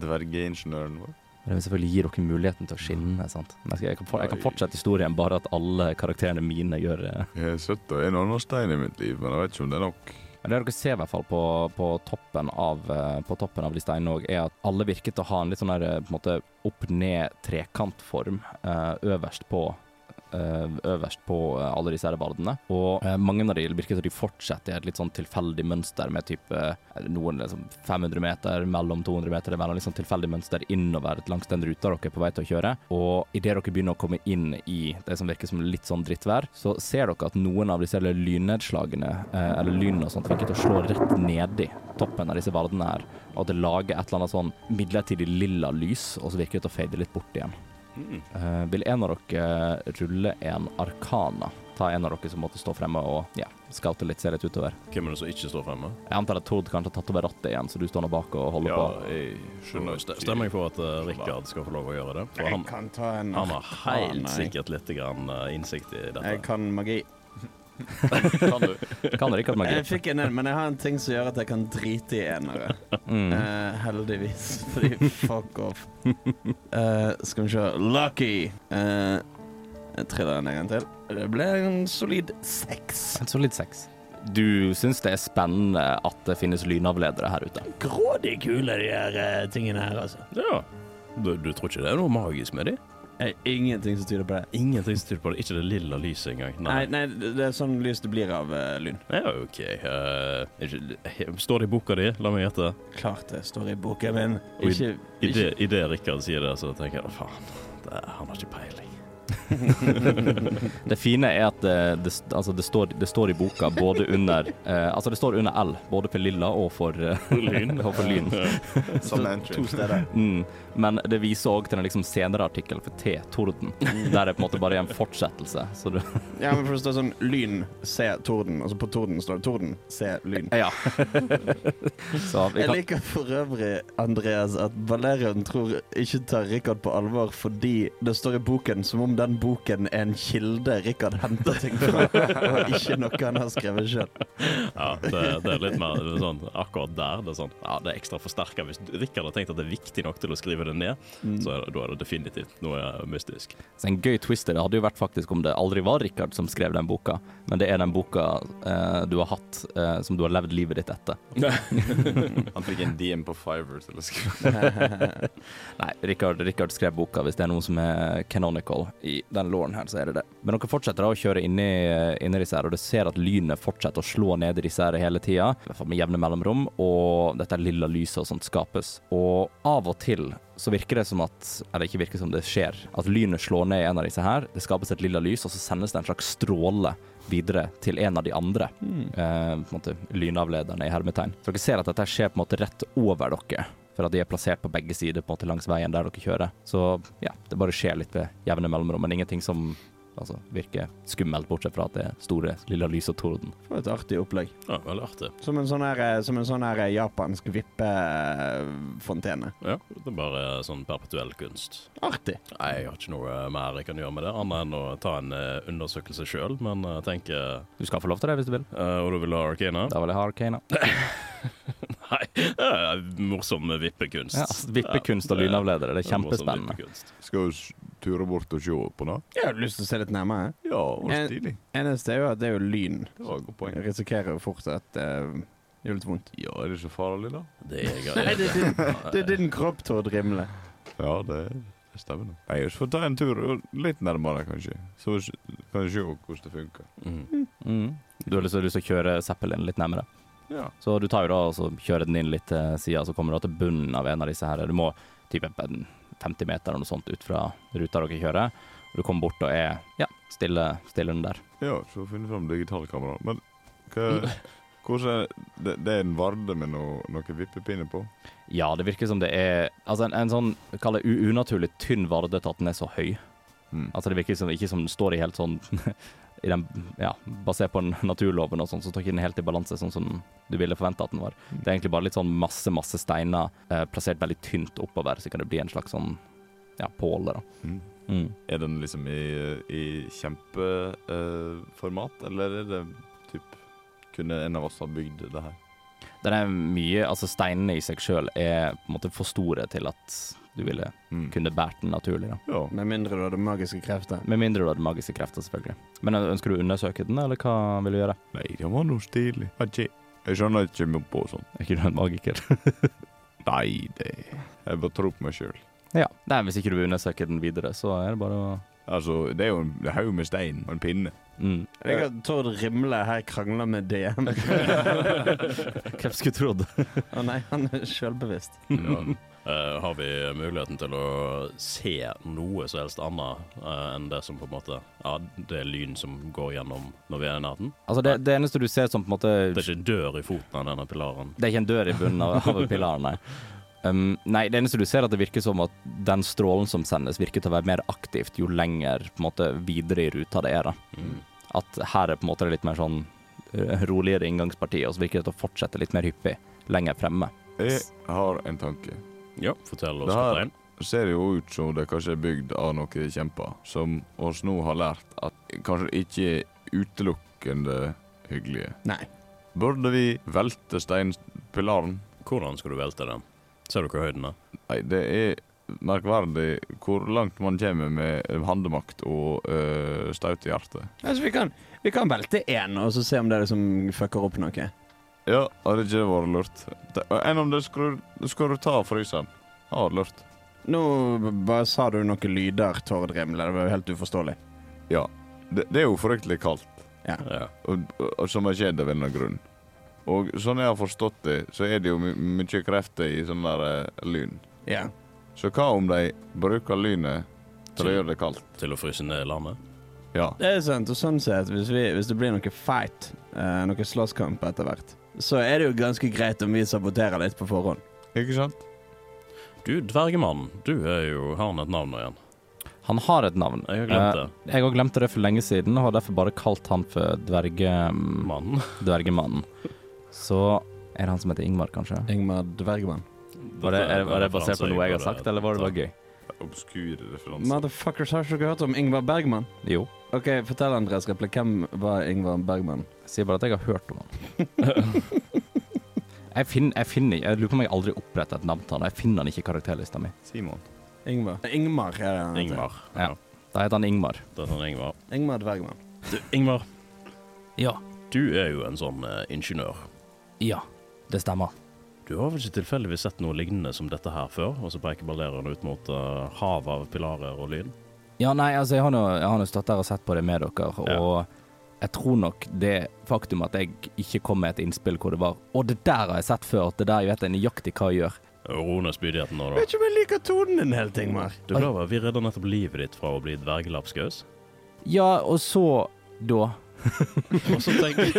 dvergeingeniøren vår? Det vil selvfølgelig gi dere muligheten til å skinne. sant? Jeg, kan, jeg kan fortsette historien, bare at alle karakterene mine gjør det. Jeg har sett en stein i mitt liv, men jeg vet ikke om det er nok. Det dere ser i hvert fall på, på, toppen, av, eh, på toppen av de steinene òg, er at alle virker til å ha en litt sånn eh, på en måte opp-ned trekantform eh, øverst på eh, øverst på eh, alle disse bardene. Og eh, mange av de virker som de fortsetter i et litt sånn tilfeldig mønster med type eh, noen liksom 500 meter, mellom 200 meter, mellom liksom tilfeldig mønster innover langs den ruta dere er på vei til å kjøre. Og idet dere begynner å komme inn i det som virker som litt sånn drittvær, så ser dere at noen av disse lynnedslagene, eh, eller lynene og sånt, virker til å slå rett nedi toppen av disse vardene her. Og at det lager et eller annet sånn midlertidig lilla lys, og så virker det til å fade litt bort igjen. Mm. Eh, vil en av dere rulle en arkana? Ta en av dere som måtte stå fremme og ja, scoute litt, se litt utover. Hvem er det som ikke står fremme? Jeg antar at Tord kanskje har tatt over rattet igjen, så du står nå bak og holder Ja, på. Jeg skjønner St- Stemmer jeg for at uh, Rikard skal få lov å gjøre det? For han, kan ta en han har helt sikkert litt grann, uh, innsikt i dette. Jeg kan magi. Kan du? Kan Rikard magi? Jeg fikk en, en, men jeg har en ting som gjør at jeg kan drite i enere. Mm. Uh, heldigvis. Fordi fuck off. Uh, skal vi se Lucky. Uh, jeg triller den en gang til. Det ble en solid seks. En solid seks. Du syns det er spennende at det finnes lynavledere her ute? Grådig kule, de her tingene her, altså. Ja. Du, du tror ikke det er noe magisk med dem? Eh, ingenting som tyder på det. Ingenting som tyder på det. Ikke det lilla lyset engang. Nei, nei, det er sånn lys det blir av uh, lyn. Ja, OK. Uh, står det i boka di? La meg gjette. Klart det står i boka min. Ikke, i- I det, i det Rikard sier det, så tenker jeg faen, det, han har ikke peiling. Det fine er at det, det, altså det, står, det står i boka både under eh, Altså det står under L, både for lilla og for eh, lyn. og for lyn. Som entry. to steder. Mm. Men det viser òg til en liksom senere artikkel for T. Torden, der det på en måte bare er en fortsettelse. Så du Ja, men for det står sånn lyn, se torden, Altså på torden står det torden, se lyn. Ja. Så vi Jeg kan liker for øvrig, Andreas, at Valerian tror ikke tar Rikard på alvor fordi det står i boken som om den boken er en kilde Rikard henter ting fra, og ikke noe han har skrevet sjøl. Ja, det, det er litt mer sånn akkurat der. Det er sånn, ja, det er ekstra forsterka. Hvis Rikard har tenkt at det er viktig nok til å skrive det ned, så er det, da er det definitivt noe mystisk. Så en gøy twist i det hadde jo vært faktisk om det aldri var Rikard som skrev den boka, men det er den boka eh, du har hatt, eh, som du har levd livet ditt etter. Han fikk en DM på Fiverr til å skrive. Nei, Rikard, Rikard skrev boka. Hvis det er noe som er canonical i den låren her, så er det det. Men dere fortsetter da å kjøre inni, inni disse her, og du ser at lynet fortsetter å slå ned i disse her hele tida, i hvert fall med jevne mellomrom, og dette lilla lyset og sånt skapes. Og av og til så virker det som at Eller ikke virker som det skjer. At lynet slår ned i en av disse her. Det skapes et lilla lys, og så sendes det en slags stråle videre til en av de andre. Eh, på en måte Lynavlederne i hermetegn. Så dere ser at dette skjer på en måte rett over dere. For at de er plassert på begge sider på en måte langs veien der dere kjører. Så ja, det bare skjer litt ved jevne mellomrom, men ingenting som altså, virker skummelt, bortsett fra at det er store lilla lys og torden. For et artig opplegg. Ja, Veldig artig. Som en sånn her, eh, som en sånn her eh, japansk vippefontene. Ja, Det er bare sånn perpetuell kunst. Artig. Nei, Jeg har ikke noe mer jeg kan gjøre med det, annet enn å ta en eh, undersøkelse sjøl. Men jeg tenker Du skal få lov til det hvis du vil. Uh, Og du vil ha Arcana? Da vil jeg ha Arcana. Nei, det er morsom vippekunst. Ja, vippekunst og lynavledere, det er kjempespennende. Skal vi ture bort og se på det? Jeg har lyst til å se litt nærmere. Ja, En-. Eneste er jo at det er jo lyn. Det var et godt poeng. Jeg risikerer jo fort at det gjør litt vondt. Ja, er det så farlig, da? Det er Nei, det det er din kropp, til å drimle. Ja, det, stemmer. Jeg Nei, vi får ta en tur litt nærmere, kanskje. Så kan vi se hvordan det funker. Mm. Mm. Du har lyst til å kjøre Zeppelin litt nærmere? Ja. Så du tar jo da og så kjører den inn litt til sida, så kommer du til bunnen av en av disse her. Du må type 50 meter eller noe sånt ut fra ruta dere kjører. Og du kommer bort og er ja, stille, stille den der. Ja, så finne fram digitalkamera. Men hva hvordan det, det er en varde med noe, noe vippepinne på? Ja, det virker som det er Altså en, en sånn kall det unaturlig tynn varde til at den er så høy. Mm. Altså det virker som, ikke som den står i helt sånn den, ja, Basert på naturloven og sånn, så står ikke den helt i balanse sånn som du ville forvente at den var. Det er egentlig bare litt sånn masse, masse steiner eh, plassert veldig tynt oppover, så kan det bli en slags sånn ja, påle, da. Mm. Mm. Er den liksom i, i kjempeformat, eller er det typ Kunne en av oss ha bygd det her? Den er mye Altså, steinene i seg sjøl er på en måte for store til at du ville Mm. kunne båret den naturlig, da. Ja. Med mindre du hadde magiske krefter. Med mindre du hadde magiske krefter, selvfølgelig. Men ønsker du å undersøke den, eller hva vil du gjøre? Nei, det var noe stilig. Ikke. Jeg skjønner ikke mye på sånt. Er ikke du en magiker? Nei, det Jeg bare tror på meg sjøl. ja. Nei, hvis ikke du vil undersøke den videre, så er det bare å Altså, det er jo en haug med stein og en pinne. Mm. Jeg har Tord Rimle her krangler med DM. Hvem skulle trodd? Å nei, han er sjølbevisst. Ja. Eh, har vi muligheten til å se noe som helst annet uh, enn det som på en måte Ja, det er lyn som går gjennom når vi er i nærheten? Altså, det, det eneste du ser som på en måte Det er ikke en dør i foten av denne pilaren? Det er ikke en dør i bunnen av, av pilaren, nei. Um, nei, det eneste du ser, er at det virker som at den strålen som sendes, virker til å være mer aktivt jo lenger på en måte videre i ruta det er. da. Mm. At her er på en måte litt mer sånn eh, roligere inngangsparti, og så virker det til å fortsette litt mer hyppig lenger fremme. Jeg har en tanke. Ja, fortell oss, Det her- Det ser jo ut som det kanskje er bygd av noen kjemper, som oss nå har lært at kanskje ikke er utelukkende hyggelige. Nei. Burde vi velte steinpilaren? Hvordan skal du velte den? Ser du hva høyden er? Nei, det er merkverdig hvor langt man kommer med handemakt og øh, staut i hjertet. Altså, vi kan, vi kan velte én, og så se om det er det som fucker opp noe. Ja, hadde ikke det vært lurt? Enn om det skulle, skulle du ta fryseren? Hadde vært lurt. Nå bare sa du noen lyder, Tord Rimle. Det var jo helt uforståelig. Ja. Det, det er jo fryktelig kaldt, Ja. og, og, som har skjedd av en eller annen grunn. Og sånn jeg har forstått det, så er det jo my mye krefter i sånn der uh, lyn. Ja. Så hva om de bruker lynet til å gjøre det kaldt? Til å fryse ned landet? Ja. Det er sant. Og sånn sett, hvis, vi, hvis det blir noe fight, uh, noe slåsskamp etter hvert, så er det jo ganske greit om vi saboterer litt på forhånd. Ikke sant? Du, dvergemannen, du er jo Har han et navn nå igjen? Han har et navn. Jeg har glemt det. Eh, jeg har glemt det for lenge siden, og har derfor bare kalt han for dvergemannen. Dvergemannen. Så er det han som heter Ingmar, kanskje? Ingmar Dvergmann. Var det, er, var det basert på noe jeg har sagt, eller var det bare gøy? Obskure referanser. Motherfuckers, har ikke dere hørt om Ingvar Bergman? Jo. OK, fortell Andres Reple. Hvem var Ingvar Bergman? Jeg sier bare at jeg har hørt om han. jeg, finner, jeg finner Jeg lurer på om jeg aldri oppretter et navn til han. Jeg finner han ikke i karakterlista mi. Simon. Ingmar. Ingmar er det han heter. Ingvar. Ja. Da heter han Ingmar. Da heter han Ingmar. Ingmar Dvergmann. Du, Ingmar. Ja. du er jo en sånn uh, ingeniør. Ja, det stemmer. Du har vel ikke tilfeldigvis sett noe lignende som dette her før? Og så peker ballereren ut mot uh, havet av pilarer og lyn? Ja, nei, altså, jeg har nå stått der og sett på det med dere, Ja. Jeg tror nok det faktum at jeg ikke kom med et innspill hvor det var Og det der har jeg sett før. Det der jeg vet jeg nøyaktig hva jeg gjør. Ro ned spydigheten nå, da. Vet ikke om jeg liker tonen din helt, Ingmar. Du er klar over, Vi redder nettopp livet ditt fra å bli dvergelapskaus. Ja, og så da Og så tenker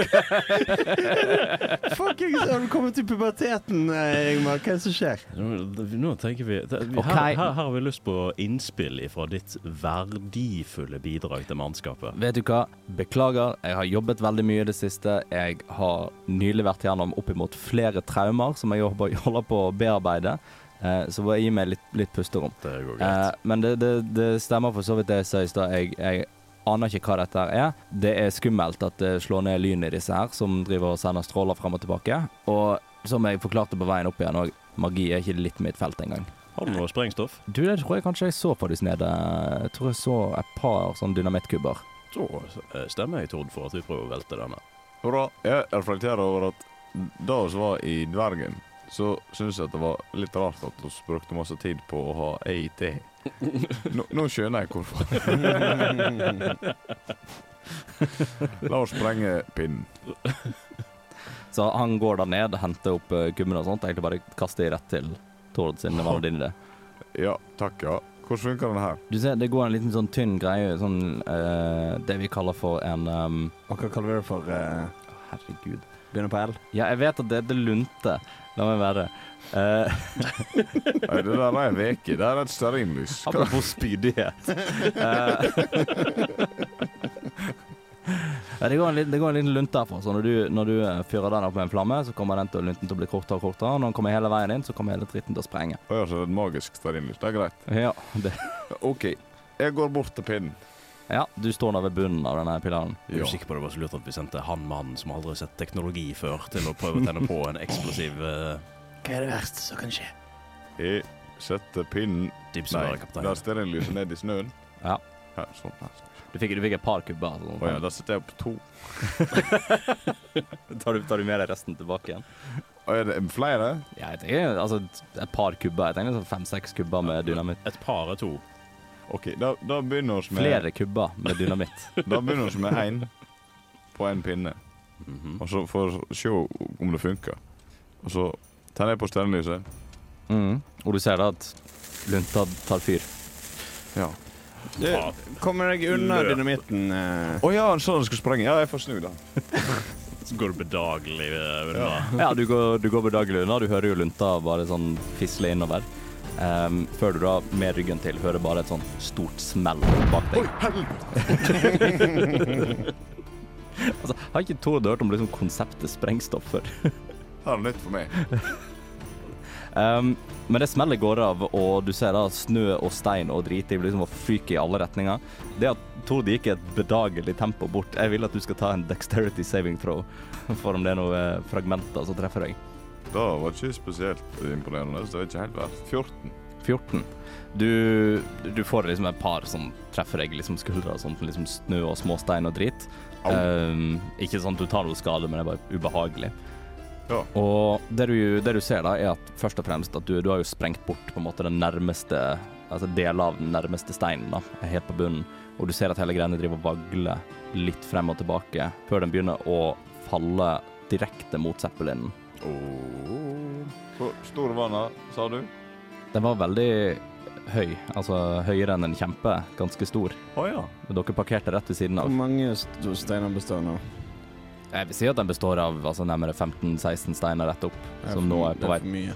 Fuckings, har du kommet til puberteten, eh, Ingmar? Hva er det som skjer? Nå, tenker vi, vi her, her, her har vi lyst på innspill fra ditt verdifulle bidrag til mannskapet. Vet du hva? Beklager, jeg har jobbet veldig mye i det siste. Jeg har nylig vært gjennom oppimot flere traumer som jeg holder på å bearbeide. Eh, så bare gi meg litt, litt pusterom. Det går Eh, men det, det, det stemmer for så vidt det jeg sa i stad. Jeg, jeg aner ikke hva dette er. Det er skummelt at det slår ned lyn i disse her, som driver og sender stråler frem og tilbake. Og som jeg forklarte på veien opp igjen òg, magi er ikke litt mitt felt engang. Har du noe sprengstoff? Du, det tror jeg kanskje jeg så faktisk nede. Jeg tror jeg så et par sånne dynamittkubber. Så eh, stemmer jeg, Tord, for at vi prøver å velte denne. Hurra. Jeg reflekterer over at det vi var i Dvergen, så syns jeg at det var litt rart at vi brukte masse tid på å ha EIT. Nå, nå skjønner jeg hvorfor. La oss sprenge pinnen. Så han går da ned, henter opp kummen og sånt. Egentlig bare kaster i rett til Tord sin vanndynne. Ja, takk, ja. Hvordan funker den her? Du ser, det går en liten sånn tynn greie, sånn uh, det vi kaller for en um, hva kaller vi det for? Uh, Herregud. begynner på L? Ja, jeg vet at det det lunte. La meg være. Uh, Nei, det der er en veke. Det er et stearinlys. Apropos spydighet. Ja, det, går en liten, det går en liten lunt herfra. Så når du, når du eh, fyrer den opp med en flamme, så kommer den til, lunten til å bli kortere og kortere. Når den kommer hele veien inn, så kommer hele dritten til å sprenge. Å ja, så det er et magisk stearinlys. Det er greit. Ja, det. OK. Jeg går bort til pinnen. Ja, du står der ved bunnen av denne pilaren. Jeg er sikker på det var så lurt at vi sendte han mannen som aldri har sett teknologi før, til å prøve å tenne på en eksplosiv uh, Hva er det verste som kan skje? Jeg setter pinnen Nei, der stearinlyset ned i snøen. Ja. Her, sånn. her. Du fikk, du fikk et par kubber. Altså. oh, ja, da setter jeg opp to. tar, du, tar du med deg resten tilbake igjen? Og er det flere? Ja, jeg tenker altså et par kubber. Jeg tenker sånn fem-seks kubber med dynamitt. Et par er to. OK, da, da begynner vi med Flere kubber med dynamitt. Da begynner vi med én på en pinne. Mhm. Og så for å se om det funker. Og så tenner jeg på stjernelyset. Mm. Og du ser da at lunta tar fyr. Ja. Du, kommer deg unna dynamitten? eh? Å ja, han sa han skulle sprenge. Ja, jeg får snu, da. Så går du bedagelig unna. Ja, Ja, du går, du går bedagelig unna. Du hører jo lunta bare sånn fisle innover. Ehm, før du da med ryggen til hører bare et sånn stort smell bak deg. altså, har ikke Tord hørt om liksom konseptet sprengstoff før? det er nytt for meg. Um, men det smellet går av, og du ser da snø og stein og drit i liksom å fyke i alle retninger. Det at Tord gikk i et bedagelig tempo bort Jeg vil at du skal ta en dexterity saving throw for om det er noen eh, fragmenter som treffer deg. Det var ikke spesielt imponerende. Så det var ikke helt verdt 14. 14. Du, du får liksom et par som treffer deg liksom skuldra, sånn liksom snø og småstein og drit. Ehm, ikke sånn at du tar noe skade, men det er bare ubehagelig. Ja. Og det du, det du ser da, er at først og fremst at du, du har jo sprengt bort på en måte den nærmeste Altså deler av den nærmeste steinen, da, er helt på bunnen. Og du ser at hele greiene driver og vagler litt frem og tilbake før den begynner å falle direkte mot Zeppelinen. Oh. Hvor stor var den, sa du? Den var veldig høy, altså høyere enn en kjempe, ganske stor. Oh, ja. Dere parkerte rett ved siden av. Hvor mange st- steiner består nå? Jeg vil si at den består av altså, nærmere 15-16 steiner rett opp, som nå er på vei, Det er for mye.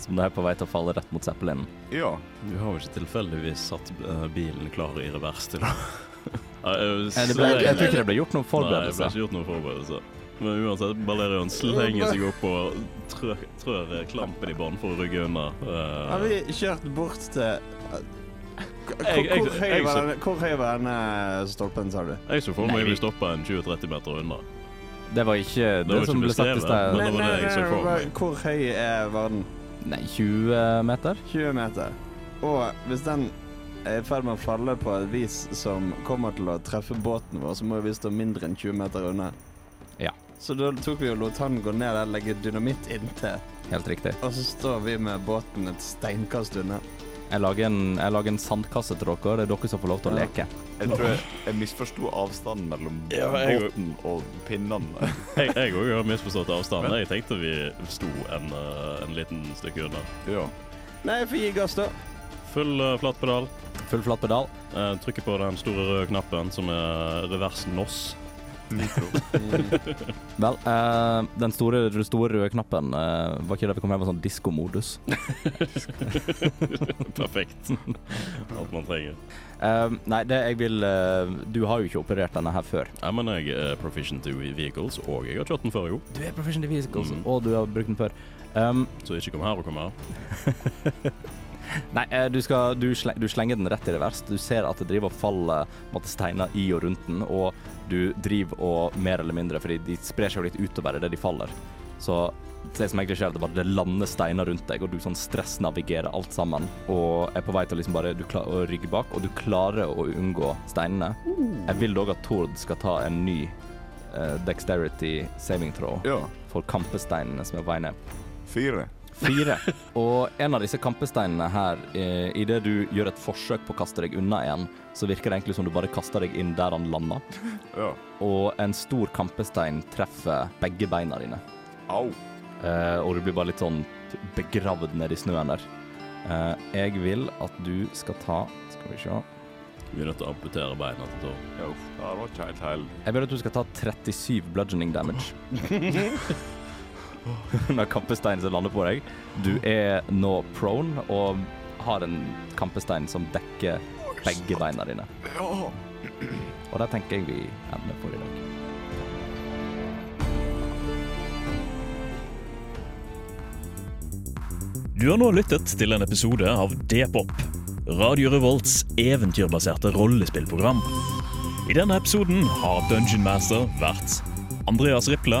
som nå er på vei til å falle rett mot Zeppelinen. Ja. Du har jo ikke tilfeldigvis satt eh, bilen klar i revers til å Ja, jeg, jeg tror ikke det ble gjort noen Nei, det ble ikke gjort noen forberedelser. Men uansett, Balerion slenger seg opp og trør, trør klampen i bånn for å rygge unna. Uh, Har vi kjørt bort til Hvor, høy var denne, var stolpen, sa du? Jeg så for meg vi- stoppa en 20-30 meter unna. Det var ikke det, var ikke som ble sagt i sted. men- det var det jeg så for meg. Hvor høy er Varden? Nei, 20 meter? 20 meter. Og hvis den er i ferd med å falle på et vis som kommer til å treffe båten vår, så må vi stå mindre enn 20 meter unna. Så da tok vi og lot han gå ned der, legge dynamitt inntil, Helt riktig. og så står vi med båten et steinkast unna. Jeg lager en, jeg lager en sandkasse til dere. Det er dere som får lov til å leke. Jeg tror jeg, jeg misforsto avstanden mellom Ja, jeg- båten og pinnene. Jeg òg har misforstått avstanden. Jeg tenkte vi sto en, eh, en liten stykke unna. ja. Nei, jeg får gi gass, da. Full uh, flatt pedal. Full flat pedal. Eh, trykker på den store røde knappen som er revers NOS. Vel, eh, den store, den store røde knappen eh, var ikke det vi kom hjem med sånn diskomodus. Perfekt. Alt man trenger. Eh, nei, det jeg vil eh, Du har jo ikke operert denne her før. Jeg men jeg er proficient i vehicles, og jeg har kjørt den før, jo. Du er Proficient to vehicles, Mm. og du har brukt den før. Um, Så ikke kom her og kom her. nei, eh, du, skal, du, sleng, du slenger den rett i revers. Du ser at det driver og faller på en måte, steiner i og rundt den, og du driver og mer eller mindre, fordi de sprer seg jo litt utover idet de faller. Så det som egentlig skjer, er at det bare det lander steiner rundt deg, og du sånn stressnavigerer alt sammen. Og er på vei til å liksom bare du klar, å rygge bak, og du klarer å unngå steinene. Jeg vil dog at Tord skal ta en ny uh, dexterity saving throw ja. for kampesteinene som er på vei ned. Fire. Fire. Og en av disse kampesteinene her, eh, idet du gjør et forsøk på å kaste deg unna en, så virker det egentlig som du bare kaster deg inn der han landa. Ja. Og en stor kampestein treffer begge beina dine. Au. Eh, og du blir bare litt sånn begravd ned i snøen der. Eh, jeg vil at du skal ta Skal vi se. Vi er nødt til å amputere beina til Tor. Ja, uff, det var ikke helt heil. Jeg vil at du skal ta 37 bludgeoning damage. Når kampesteinen som lander på deg. Du er nå prone og har en kampestein som dekker begge beina dine. Og det tenker jeg vi ender for i dag. Du har nå lyttet til en episode av D-pop, Radio Revolts eventyrbaserte rollespillprogram. I denne episoden har Dungeon Master vært Andreas Riple,